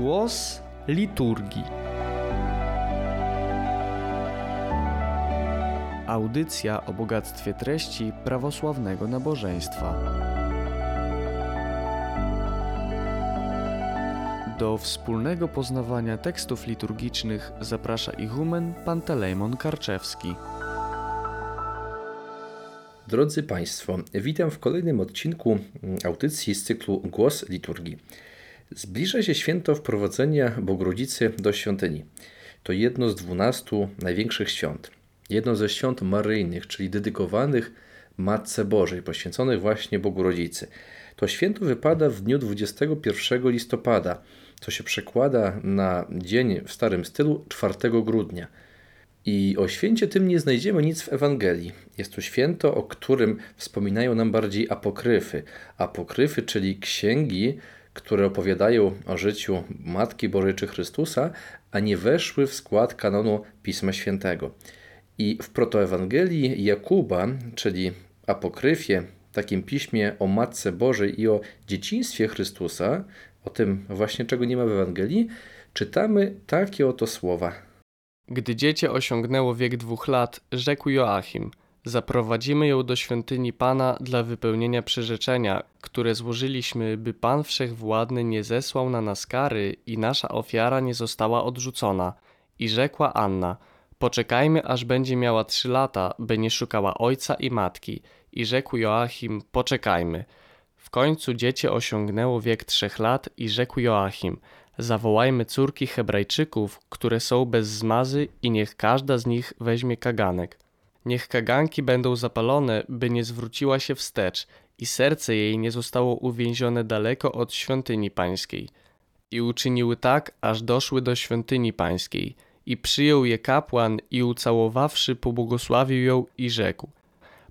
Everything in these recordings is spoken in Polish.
Głos liturgii. Audycja o bogactwie treści prawosławnego nabożeństwa. Do wspólnego poznawania tekstów liturgicznych zaprasza ichumen Pantelejmon Karczewski. Drodzy Państwo, witam w kolejnym odcinku audycji z cyklu Głos Liturgii. Zbliża się święto wprowadzenia Bogrodzicy do świątyni. To jedno z dwunastu największych świąt. Jedno ze świąt maryjnych, czyli dedykowanych Matce Bożej, poświęconych właśnie Bogurodzicy. To święto wypada w dniu 21 listopada, co się przekłada na dzień w starym stylu 4 grudnia. I o święcie tym nie znajdziemy nic w Ewangelii. Jest to święto, o którym wspominają nam bardziej apokryfy. Apokryfy, czyli księgi, które opowiadają o życiu Matki Bożej czy Chrystusa, a nie weszły w skład kanonu Pisma Świętego. I w protoewangelii Jakuba, czyli apokryfie, takim piśmie o Matce Bożej i o dzieciństwie Chrystusa, o tym właśnie czego nie ma w Ewangelii, czytamy takie oto słowa. Gdy dziecię osiągnęło wiek dwóch lat, rzekł Joachim: Zaprowadzimy ją do świątyni Pana dla wypełnienia przyrzeczenia, które złożyliśmy, by Pan Wszechwładny nie zesłał na nas kary i nasza ofiara nie została odrzucona. I rzekła Anna: Poczekajmy, aż będzie miała trzy lata, by nie szukała ojca i matki. I rzekł Joachim: Poczekajmy. W końcu dziecię osiągnęło wiek trzech lat i rzekł Joachim: Zawołajmy córki Hebrajczyków, które są bez zmazy, i niech każda z nich weźmie kaganek. Niech kaganki będą zapalone, by nie zwróciła się wstecz i serce jej nie zostało uwięzione daleko od świątyni pańskiej. I uczyniły tak, aż doszły do świątyni pańskiej. I przyjął je kapłan i ucałowawszy pobłogosławił ją i rzekł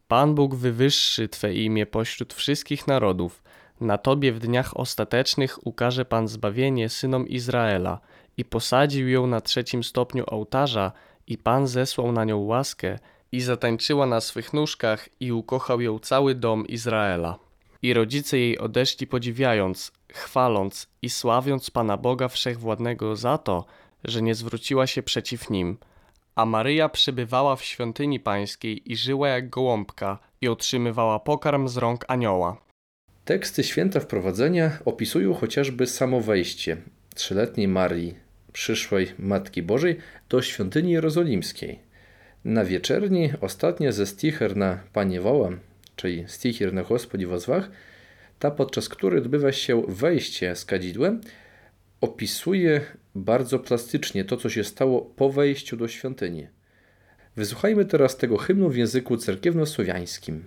Pan Bóg wywyższy Twe imię pośród wszystkich narodów. Na Tobie w dniach ostatecznych ukaże Pan zbawienie synom Izraela. I posadził ją na trzecim stopniu ołtarza i Pan zesłał na nią łaskę i zatańczyła na swych nóżkach i ukochał ją cały dom Izraela. I rodzice jej odeszli podziwiając, chwaląc i sławiąc Pana Boga Wszechwładnego za to, że nie zwróciła się przeciw nim. A Maryja przebywała w świątyni pańskiej i żyła jak gołąbka i otrzymywała pokarm z rąk anioła. Teksty święta wprowadzenia opisują chociażby samo wejście trzyletniej Marii, przyszłej Matki Bożej, do świątyni jerozolimskiej. Na wieczerni ostatnia ze sticher na Panie wołam, czyli stichir na Gospodzi wozwach, ta podczas której odbywa się wejście z kadzidłem, opisuje bardzo plastycznie to, co się stało po wejściu do świątyni. Wysłuchajmy teraz tego hymnu w języku cerkiewno-słowiańskim.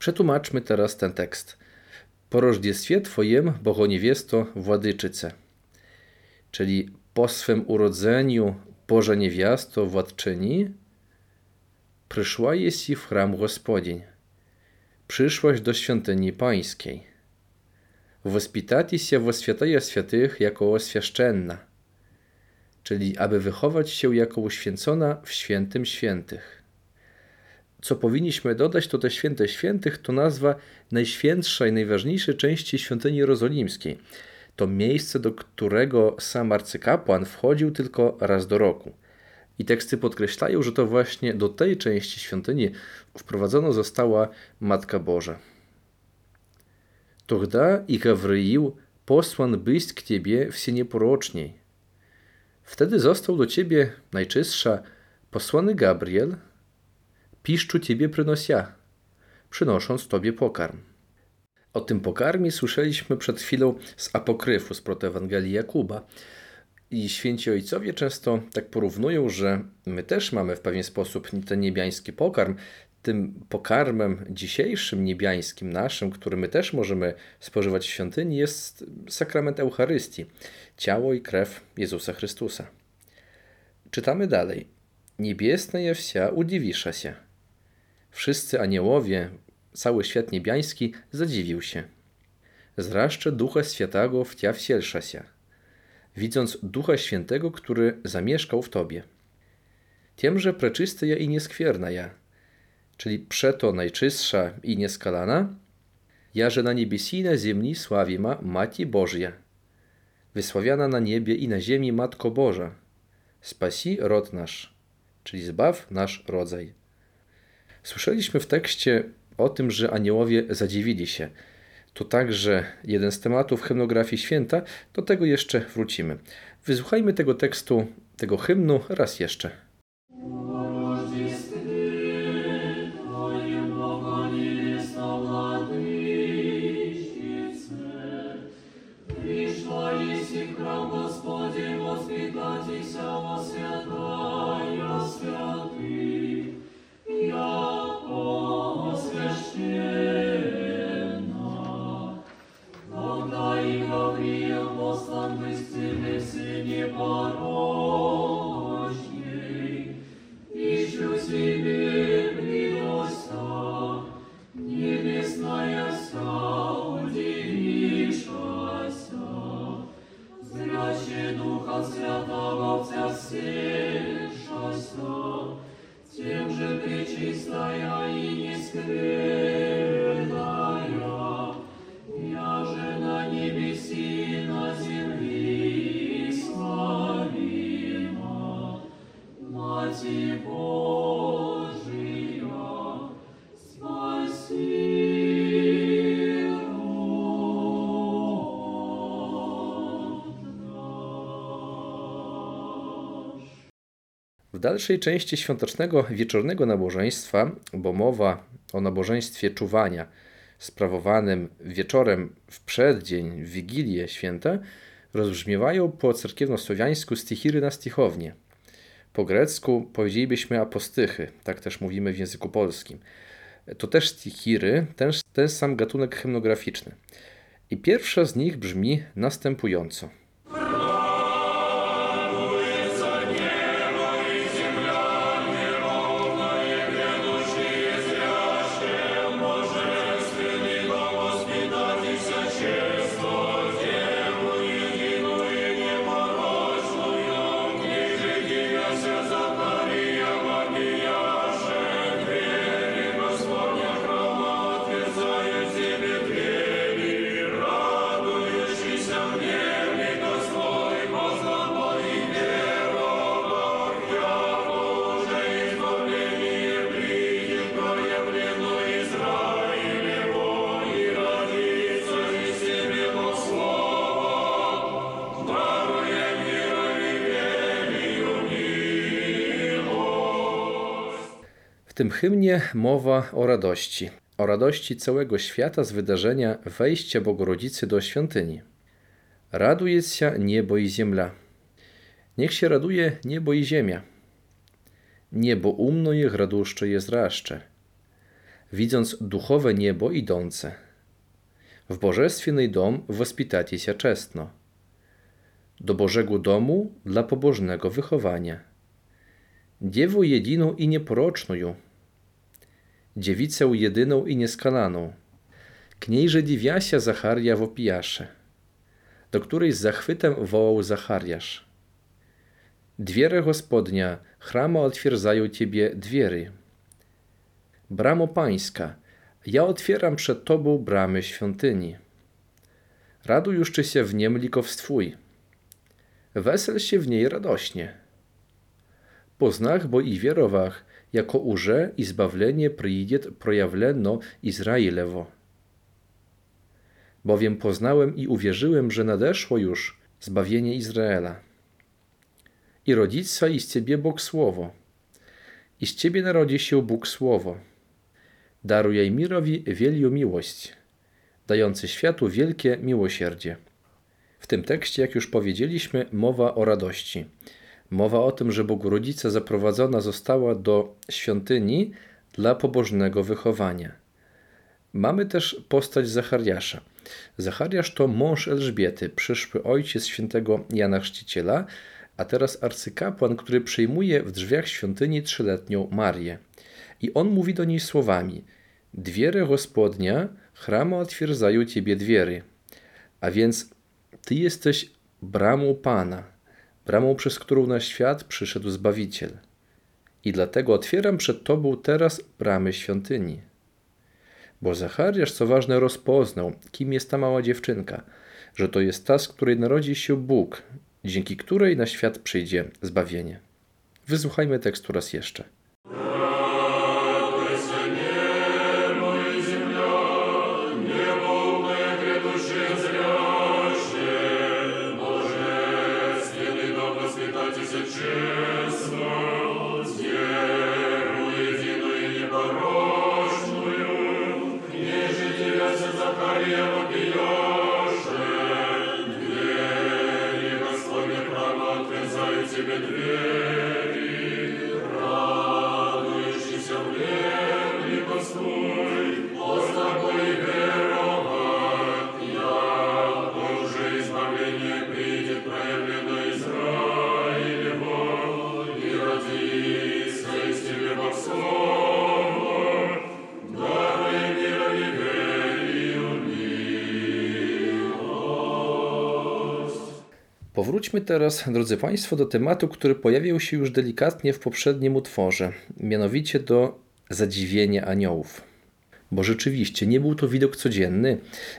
Przetłumaczmy teraz ten tekst. Po rożdziestwie Twojem, Bogo niewiesto, Władyczyce. Czyli po swym urodzeniu Boże niewiasto, władczyni, przyszła jest w chram Gospodzień. Przyszłaś do świątyni pańskiej. Wospitati się w świętej świętych jako świeszczenna, czyli aby wychować się jako uświęcona w świętym świętych co powinniśmy dodać, to te święte świętych to nazwa najświętsza i najważniejszej części świątyni jerozolimskiej. To miejsce, do którego sam arcykapłan wchodził tylko raz do roku. I teksty podkreślają, że to właśnie do tej części świątyni wprowadzona została Matka Boża. Тогда i Gawryil posłan być k Ciebie w sienie poroczniej. Wtedy został do Ciebie najczystsza Posłany Gabriel piszczu Ciebie przynosia, przynosząc Tobie pokarm. O tym pokarmie słyszeliśmy przed chwilą z apokryfu, z protoewangelii Jakuba. I święci ojcowie często tak porównują, że my też mamy w pewien sposób ten niebiański pokarm. Tym pokarmem dzisiejszym, niebiańskim naszym, który my też możemy spożywać w świątyni, jest sakrament Eucharystii, ciało i krew Jezusa Chrystusa. Czytamy dalej. Niebiesna wsia udziwisza się. Wszyscy aniołowie, cały świat niebiański zadziwił się. Zraszcze Ducha Świętego wtia wsielsza się widząc Ducha Świętego, który zamieszkał w Tobie. Tiemże preczysty ja i nieskwierna ja, czyli przeto najczystsza i nieskalana, ja, że na niebiesi i na ziemi sławi ma Mati Bożja, wysławiana na niebie i na ziemi Matko Boża, spasi rod nasz, czyli zbaw nasz rodzaj. Słyszeliśmy w tekście o tym, że aniołowie zadziwili się – to także jeden z tematów hymnografii święta, do tego jeszcze wrócimy. Wysłuchajmy tego tekstu, tego hymnu raz jeszcze. W dalszej części świątecznego wieczornego nabożeństwa, bo mowa o nabożeństwie czuwania sprawowanym wieczorem w przeddzień, w Wigilię Święta, rozbrzmiewają po cerkiewnosłowiańsku stichiry na stichownie. Po grecku powiedzielibyśmy apostychy, tak też mówimy w języku polskim. To też stichiry, ten, ten sam gatunek hymnograficzny. I pierwsza z nich brzmi następująco – tym hymnie mowa o radości, o radości całego świata z wydarzenia wejścia Bogorodzicy do świątyni. Raduje się niebo i ziemia. Niech się raduje niebo i ziemia. Niebo umno je raduszcze jest raszcze, widząc duchowe niebo idące. W bożestwienny dom wospitacie się czestno. Do Bożego domu dla pobożnego wychowania. Dziewą jediną i nieporoczną, dziewicę jedyną i nieskalaną, kniejże Diwiasia Zacharia w opijasze, do której z zachwytem wołał Zachariasz. Dwiery Gospodnia, chrama otwierdzają Ciebie dwiery. Bramo Pańska, ja otwieram przed Tobą bramy świątyni. Raduj już się w niem likowstwój. Wesel się w niej radośnie. Poznach bo i wierowach, jako уже избавление приидет проявлено Izraelowo. Bowiem poznałem i uwierzyłem, że nadeszło już zbawienie Izraela. I rodzica i z Ciebie Bóg Słowo, i z Ciebie narodzi się Bóg Słowo. Daruj mirowi wielką miłość, dający światu wielkie miłosierdzie. W tym tekście, jak już powiedzieliśmy, mowa o radości. Mowa o tym, że Bogorodzica zaprowadzona została do świątyni dla pobożnego wychowania. Mamy też postać Zachariasza. Zachariasz to mąż Elżbiety, przyszły ojciec świętego Jana Chrzciciela, a teraz arcykapłan, który przyjmuje w drzwiach świątyni trzyletnią Marię. I on mówi do niej słowami: Dwiery Gospodnia, chrama otwierdzają ciebie dwiery. A więc ty jesteś bramą Pana, bramą, przez którą na świat przyszedł Zbawiciel. I dlatego otwieram przed tobą teraz bramy świątyni. Bo Zachariasz, co ważne, rozpoznał, kim jest ta mała dziewczynka, że to jest ta, z której narodzi się Bóg, dzięki której na świat przyjdzie zbawienie. Wysłuchajmy tekstu raz jeszcze. Powróćmy teraz, drodzy Państwo, do tematu, który pojawił się już delikatnie w poprzednim utworze, mianowicie do zadziwienia aniołów. Bo rzeczywiście nie był to widok codzienny,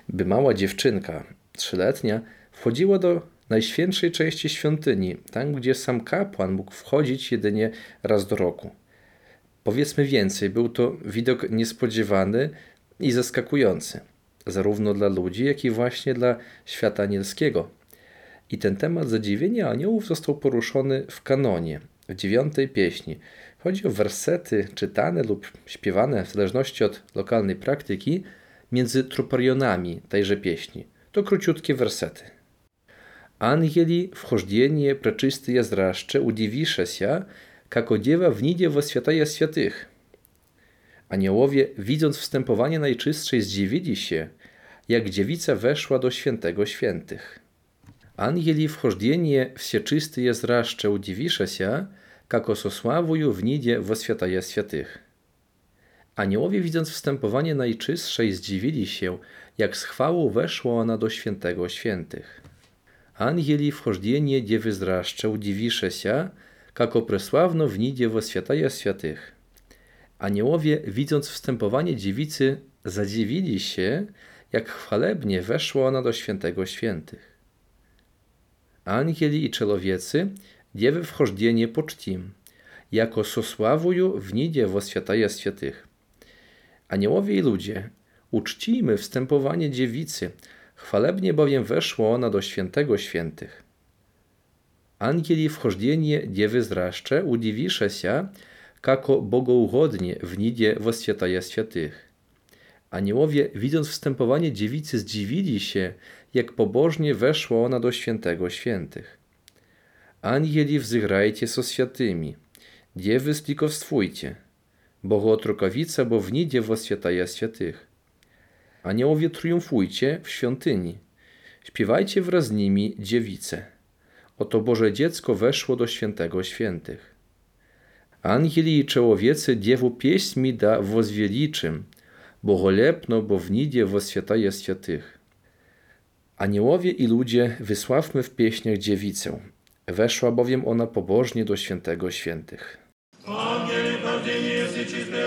by mała dziewczynka, trzyletnia, wchodziła do najświętszej części świątyni, tam gdzie sam kapłan mógł wchodzić jedynie raz do roku. Powiedzmy więcej, był to widok niespodziewany i zaskakujący, zarówno dla ludzi, jak i właśnie dla świata anielskiego I ten temat zadziwienia aniołów został poruszony w kanonie, w dziewiątej pieśni. Chodzi o wersety czytane lub śpiewane, w zależności od lokalnej praktyki, między truparionami tejże pieśni. To króciutkie wersety. Ангели в хождение пречистые зраще, удивишася, како dziewa w nidzie świętaja świętych. Aniołowie, widząc wstępowanie najczystszej, zdziwili się, jak dziewica weszła do świętego świętych. Ангели в хождение всечистые зраще, удивишася, како со славою w nidzie świętaja świętych. Aniołowie, widząc wstępowanie najczystszej, zdziwili się, jak z chwałą weszła ona do świętego świętych. Ангели вхождение Девы зрaszcze, удивишеся, kako presławno w nidzie świętaja świętych. Aniołowie, widząc wstępowanie dziewicy, zadziwili się, jak chwalebnie weszła ona do świętego świętych. Ангели i czelowiecy dziewy wchożdienie pocztim, jako sosławuju w nidzie świętaja świętych. Aniołowie i ludzie, uczcijmy wstępowanie dziewicy, Chwalebnie bowiem weszło ona do świętego świętych. Ангели вхождение Девы зраще, удивишася, како bogougodnie w nidzie woświętaja świętych. Aniołowie, widząc wstępowanie dziewicy, zdziwili się, jak pobożnie weszła ona do świętego świętych. Ангели wzygrajcie so świętymi, dziewy splikowstwujcie, bogotrukawica, bo w nidzie woświętaja świętych. Aniołowie triumfujcie w świątyni. Śpiewajcie wraz z nimi dziewice. Oto Boże dziecko weszło do świętego świętych. Ангели i czołowiecy dziewu pieśćmi da wozwieliczym, bo golepno, bo w nidzie woswiętaje świętych. Aniołowie i ludzie wysławmy w pieśniach dziewicę. Weszła bowiem ona pobożnie do świętego świętych. Ангели, правдение, все чистые,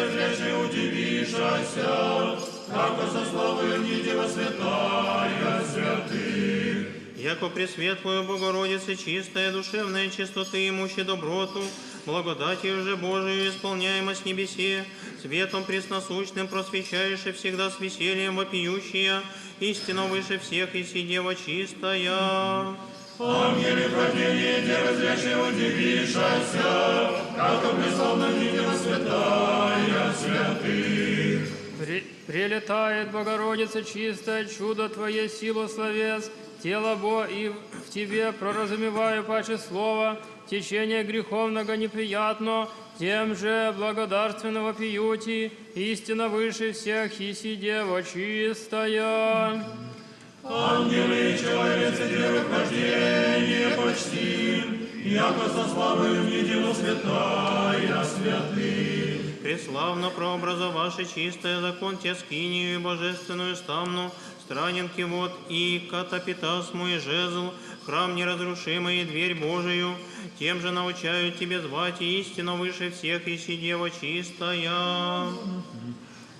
Яко пресветлую Богородице чистая душевная чистоты, имуще доброту, благодатью же Божию исполняемо с небесе, светом пресносущным просвещаешь и всегда с весельем вопиющая, истинно выше всех и си дева чистая. Ангеле Девы зрящей удивишься, как приславна Дева святая святых. При- Прилетает Богородица чистая, чудо Твое, силу словес, тело Бо и в Тебе проразумеваю паче слова, течение греховного неприятно, тем же благодарственного пьюти, истина выше всех, иси Дева чистая. Ангелы и человецы Девы почти, яко со славою Дева святая святых. Преславно прообразовавши чистое закон те скинию и божественную стамну, страненки вот и катапитас мой жезл, храм неразрушимый и дверь Божию, тем же научаю тебе звать истину выше всех, и дева чистая.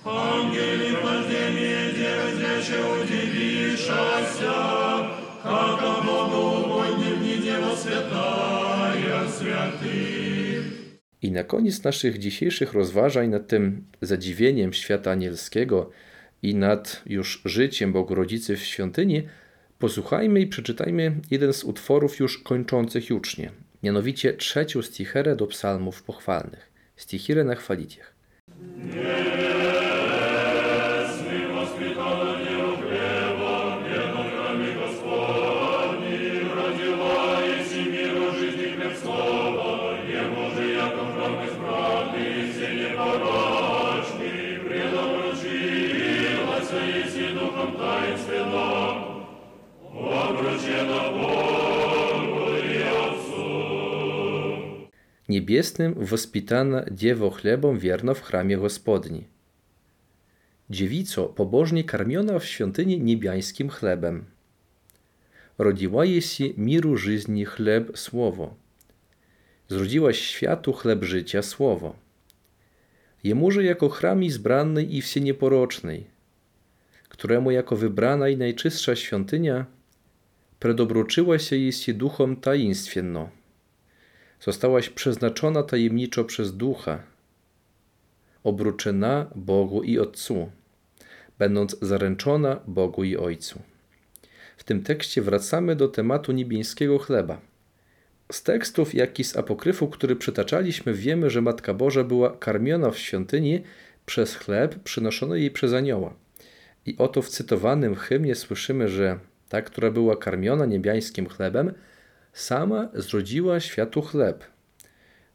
Ангелы рождения Девы зрящей удивишься, как Богу угоднем не Дева святая святых. I na koniec naszych dzisiejszych rozważań nad tym zadziwieniem świata anielskiego i nad już życiem Bogorodzicy w świątyni, posłuchajmy i przeczytajmy jeden z utworów już kończących jucznie, mianowicie trzecią sticherę do psalmów pochwalnych, stichirę na chwaliciech. Niebiesnym wospitana dziewo chlebom wierno w chramie Gospodni. Dziewico pobożnie karmiona w świątyni niebiańskim chlebem. Rodziła się miru żyzni chleb słowo. Zrodziłaś światu chleb życia słowo. Jemuże jako chrami zbrannej i wsie nieporocznej, któremu jako wybrana i najczystsza świątynia predobroczyła się jeśli duchom tainstwienno. Zostałaś przeznaczona tajemniczo przez ducha, obruczona Bogu i Otcu, będąc zaręczona Bogu i Ojcu. W tym tekście wracamy do tematu niebieskiego chleba. Z tekstów, jak i z apokryfu, który przytaczaliśmy, wiemy, że Matka Boża była karmiona w świątyni przez chleb przynoszony jej przez anioła. I oto w cytowanym hymnie słyszymy, że ta, która była karmiona niebiańskim chlebem, sama zrodziła światu chleb.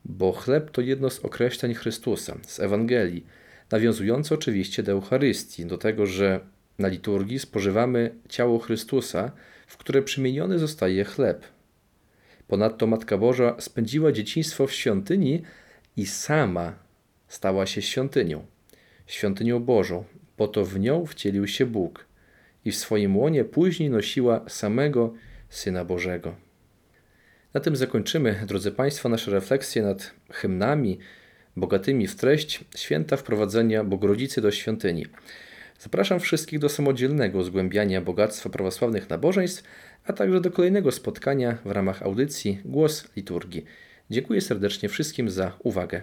Bo chleb to jedno z określeń Chrystusa, z Ewangelii, nawiązujące oczywiście do Eucharystii, do tego, że na liturgii spożywamy ciało Chrystusa, w które przemieniony zostaje chleb. Ponadto Matka Boża spędziła dzieciństwo w świątyni i sama stała się świątynią, świątynią Bożą, bo to w nią wcielił się Bóg i w swoim łonie później nosiła samego Syna Bożego. Na tym zakończymy, drodzy Państwo, nasze refleksje nad hymnami bogatymi w treść święta wprowadzenia Bogorodzicy do świątyni. Zapraszam wszystkich do samodzielnego zgłębiania bogactwa prawosławnych nabożeństw, a także do kolejnego spotkania w ramach audycji Głos Liturgii. Dziękuję serdecznie wszystkim za uwagę.